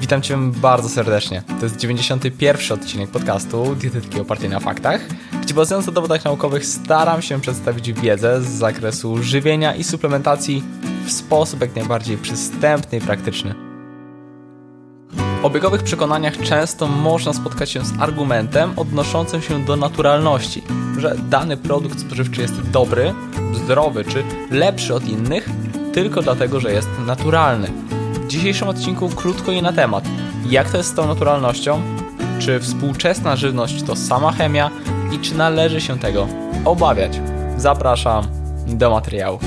Witam Cię bardzo serdecznie. To jest 91 odcinek podcastu Dietetyki opartej na faktach, gdzie bazując na dowodach naukowych staram się przedstawić wiedzę z zakresu żywienia i suplementacji w sposób jak najbardziej przystępny i praktyczny. W obiegowych przekonaniach często można spotkać się z argumentem odnoszącym się do naturalności, że dany produkt spożywczy jest dobry, zdrowy czy lepszy od innych tylko dlatego, że jest naturalny. Dzisiejszym odcinku krótko i na temat, jak to jest z tą naturalnością, czy współczesna żywność to sama chemia i czy należy się tego obawiać. Zapraszam do materiału.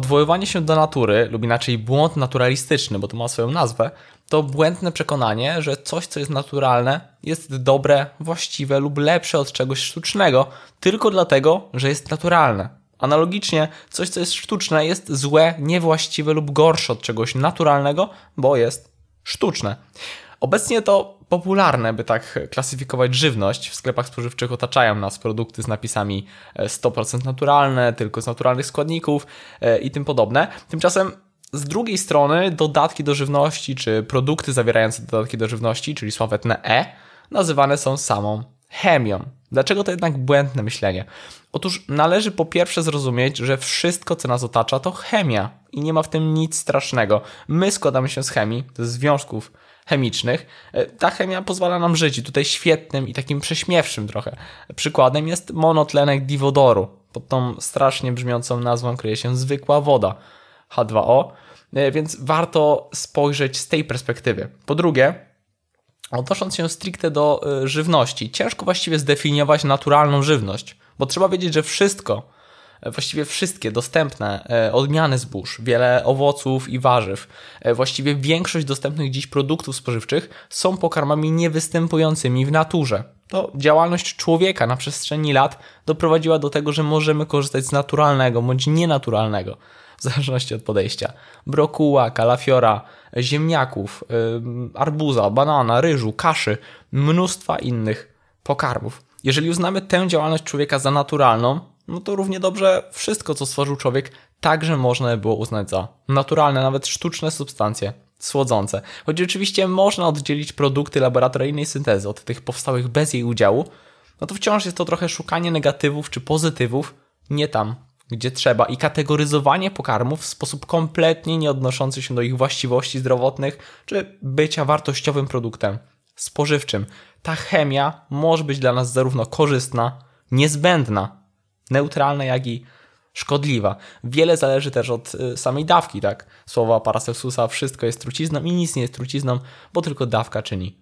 Odwoływanie się do natury, lub inaczej błąd naturalistyczny, bo to ma swoją nazwę, to błędne przekonanie, że coś, co jest naturalne, jest dobre, właściwe lub lepsze od czegoś sztucznego, tylko dlatego, że jest naturalne. Analogicznie, coś, co jest sztuczne, jest złe, niewłaściwe lub gorsze od czegoś naturalnego, bo jest sztuczne. Obecnie to popularne, by tak klasyfikować żywność. W sklepach spożywczych otaczają nas produkty z napisami 100% naturalne, tylko z naturalnych składników e, i tym podobne. Tymczasem z drugiej strony dodatki do żywności, czy produkty zawierające dodatki do żywności, czyli sławetne E, nazywane są samą chemią. Dlaczego to jednak błędne myślenie? Otóż należy po pierwsze zrozumieć, że wszystko, co nas otacza, to chemia i nie ma w tym nic strasznego. My składamy się z chemii, ze związków chemicznych. E, ta chemia pozwala nam żyć tutaj świetnym i takim prześmiewszym trochę przykładem jest monotlenek diwodoru. Pod tą strasznie brzmiącą nazwą kryje się zwykła woda H2O, e, więc warto spojrzeć z tej perspektywy. Po drugie, odnosząc się stricte do e, żywności, ciężko właściwie zdefiniować naturalną żywność, bo trzeba wiedzieć, że wszystko, właściwie wszystkie dostępne e, odmiany zbóż, wiele owoców i warzyw, e, właściwie większość dostępnych dziś produktów spożywczych są pokarmami niewystępującymi w naturze. To działalność człowieka na przestrzeni lat doprowadziła do tego, że możemy korzystać z naturalnego bądź nienaturalnego, w zależności od podejścia, brokuła, kalafiora, ziemniaków, arbuza, banana, ryżu, kaszy, mnóstwa innych pokarmów. Jeżeli uznamy tę działalność człowieka za naturalną, no to równie dobrze wszystko, co stworzył człowiek, także można było uznać za naturalne, nawet sztuczne substancje słodzące. Choć oczywiście można oddzielić produkty laboratoryjnej syntezy od tych powstałych bez jej udziału, no to wciąż jest to trochę szukanie negatywów czy pozytywów nie tam, gdzie trzeba i kategoryzowanie pokarmów w sposób kompletnie nie odnoszący się do ich właściwości zdrowotnych czy bycia wartościowym produktem spożywczym. Ta chemia może być dla nas zarówno korzystna, niezbędna, neutralna, jak i szkodliwa. Wiele zależy też od y, samej dawki, tak? Słowa Paracelsusa, wszystko jest trucizną i nic nie jest trucizną, bo tylko dawka czyni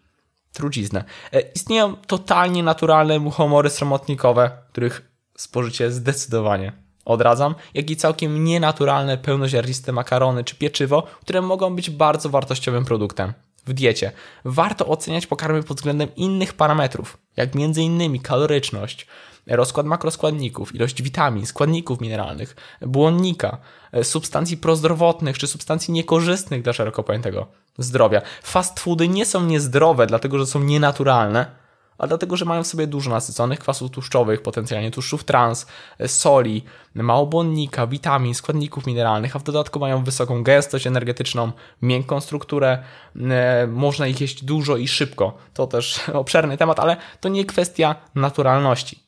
truciznę. E, istnieją totalnie naturalne muchomory sromotnikowe, których spożycie zdecydowanie odradzam, jak i całkiem nienaturalne pełnoziarniste makarony czy pieczywo, które mogą być bardzo wartościowym produktem w diecie. Warto oceniać pokarmy pod względem innych parametrów, jak m.in. kaloryczność, rozkład makroskładników, ilość witamin, składników mineralnych, błonnika, substancji prozdrowotnych czy substancji niekorzystnych dla szeroko pojętego zdrowia. Fast foody nie są niezdrowe, dlatego że są nienaturalne, a dlatego, że mają w sobie dużo nasyconych kwasów tłuszczowych, potencjalnie tłuszczów trans, e, soli, mało błonnika, witamin, składników mineralnych, a w dodatku mają wysoką gęstość energetyczną, miękką strukturę, e, można ich jeść dużo i szybko. To też obszerny temat, ale to nie kwestia naturalności.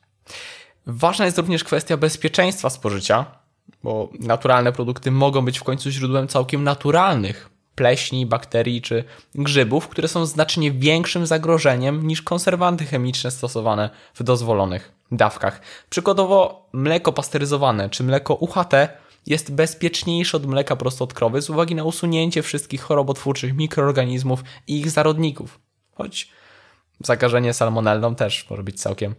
Ważna jest również kwestia bezpieczeństwa spożycia, bo naturalne produkty mogą być w końcu źródłem całkiem naturalnych pleśni, bakterii czy grzybów, które są znacznie większym zagrożeniem niż konserwanty chemiczne stosowane w dozwolonych dawkach. Przykładowo mleko pasteryzowane czy mleko UHT jest bezpieczniejsze od mleka prosto od krowy z uwagi na usunięcie wszystkich chorobotwórczych mikroorganizmów i ich zarodników. Choć zakażenie salmonellą też może być całkiem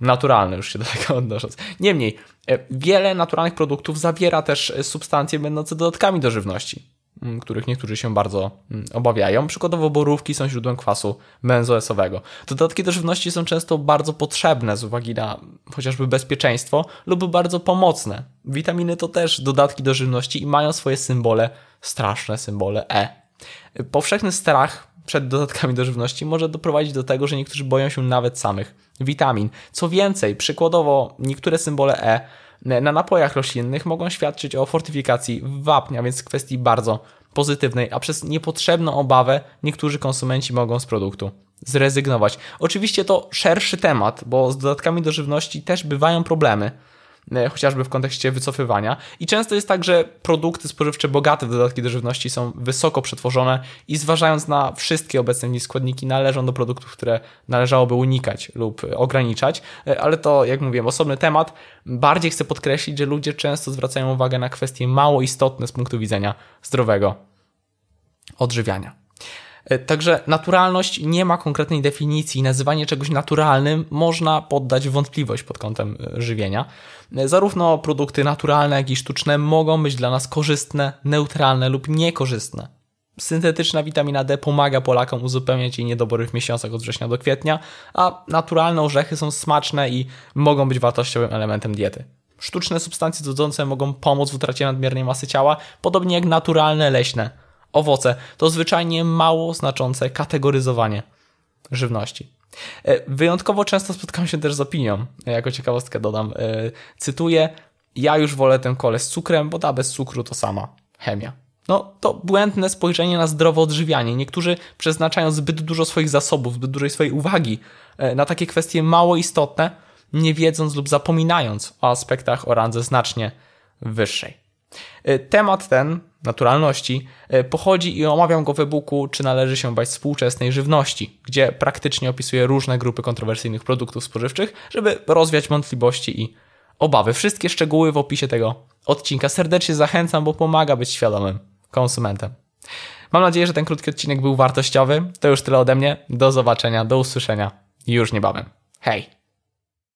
naturalne, już się do tego odnosząc. Niemniej, e, wiele naturalnych produktów zawiera też substancje będące dodatkami do żywności, których niektórzy się bardzo obawiają. Przykładowo borówki są źródłem kwasu benzoesowego. Dodatki do żywności są często bardzo potrzebne z uwagi na chociażby bezpieczeństwo lub bardzo pomocne. Witaminy to też dodatki do żywności i mają swoje symbole, straszne symbole E. Powszechny strach przed dodatkami do żywności może doprowadzić do tego, że niektórzy boją się nawet samych witamin. Co więcej, przykładowo niektóre symbole E na napojach roślinnych mogą świadczyć o fortyfikacji wapnia, więc kwestii bardzo pozytywnej, a przez niepotrzebną obawę niektórzy konsumenci mogą z produktu zrezygnować. Oczywiście to szerszy temat, bo z dodatkami do żywności też bywają problemy. E, chociażby w kontekście wycofywania. I często jest tak, że produkty spożywcze bogate w dodatki do żywności są wysoko przetworzone i zważając na wszystkie obecne w nich składniki należą do produktów, które należałoby unikać lub ograniczać, e, ale to, jak mówiłem, osobny temat. Bardziej chcę podkreślić, że ludzie często zwracają uwagę na kwestie mało istotne z punktu widzenia zdrowego odżywiania. E, także naturalność nie ma konkretnej definicji. Nazywanie czegoś naturalnym można poddać wątpliwość pod kątem e, żywienia. E, zarówno produkty naturalne, jak i sztuczne mogą być dla nas korzystne, neutralne lub niekorzystne. Syntetyczna witamina D pomaga Polakom uzupełniać jej niedobory w miesiącach od września do kwietnia, a naturalne orzechy są smaczne i mogą być wartościowym elementem diety. Sztuczne substancje cudzące mogą pomóc w utracie nadmiernej masy ciała, podobnie jak naturalne leśne owoce to zwyczajnie mało znaczące kategoryzowanie żywności. E, wyjątkowo często spotkam się też z opinią, jako ciekawostkę dodam, e, cytuję, ja już wolę tę kolę z cukrem, bo ta bez cukru to sama chemia. No, to błędne spojrzenie na zdrowe odżywianie. Niektórzy przeznaczają zbyt dużo swoich zasobów, zbyt dużej swojej uwagi e, na takie kwestie mało istotne, nie wiedząc lub zapominając o aspektach o randze znacznie wyższej. Temat ten naturalności, e, pochodzi i omawiam go w e-booku, czy należy się bać współczesnej żywności, gdzie praktycznie opisuję różne grupy kontrowersyjnych produktów spożywczych, żeby rozwiać wątpliwości i obawy. Wszystkie szczegóły w opisie tego odcinka. Serdecznie zachęcam, bo pomaga być świadomym konsumentem. Mam nadzieję, że ten krótki odcinek był wartościowy. To już tyle ode mnie. Do zobaczenia, do usłyszenia już niebawem. Hej!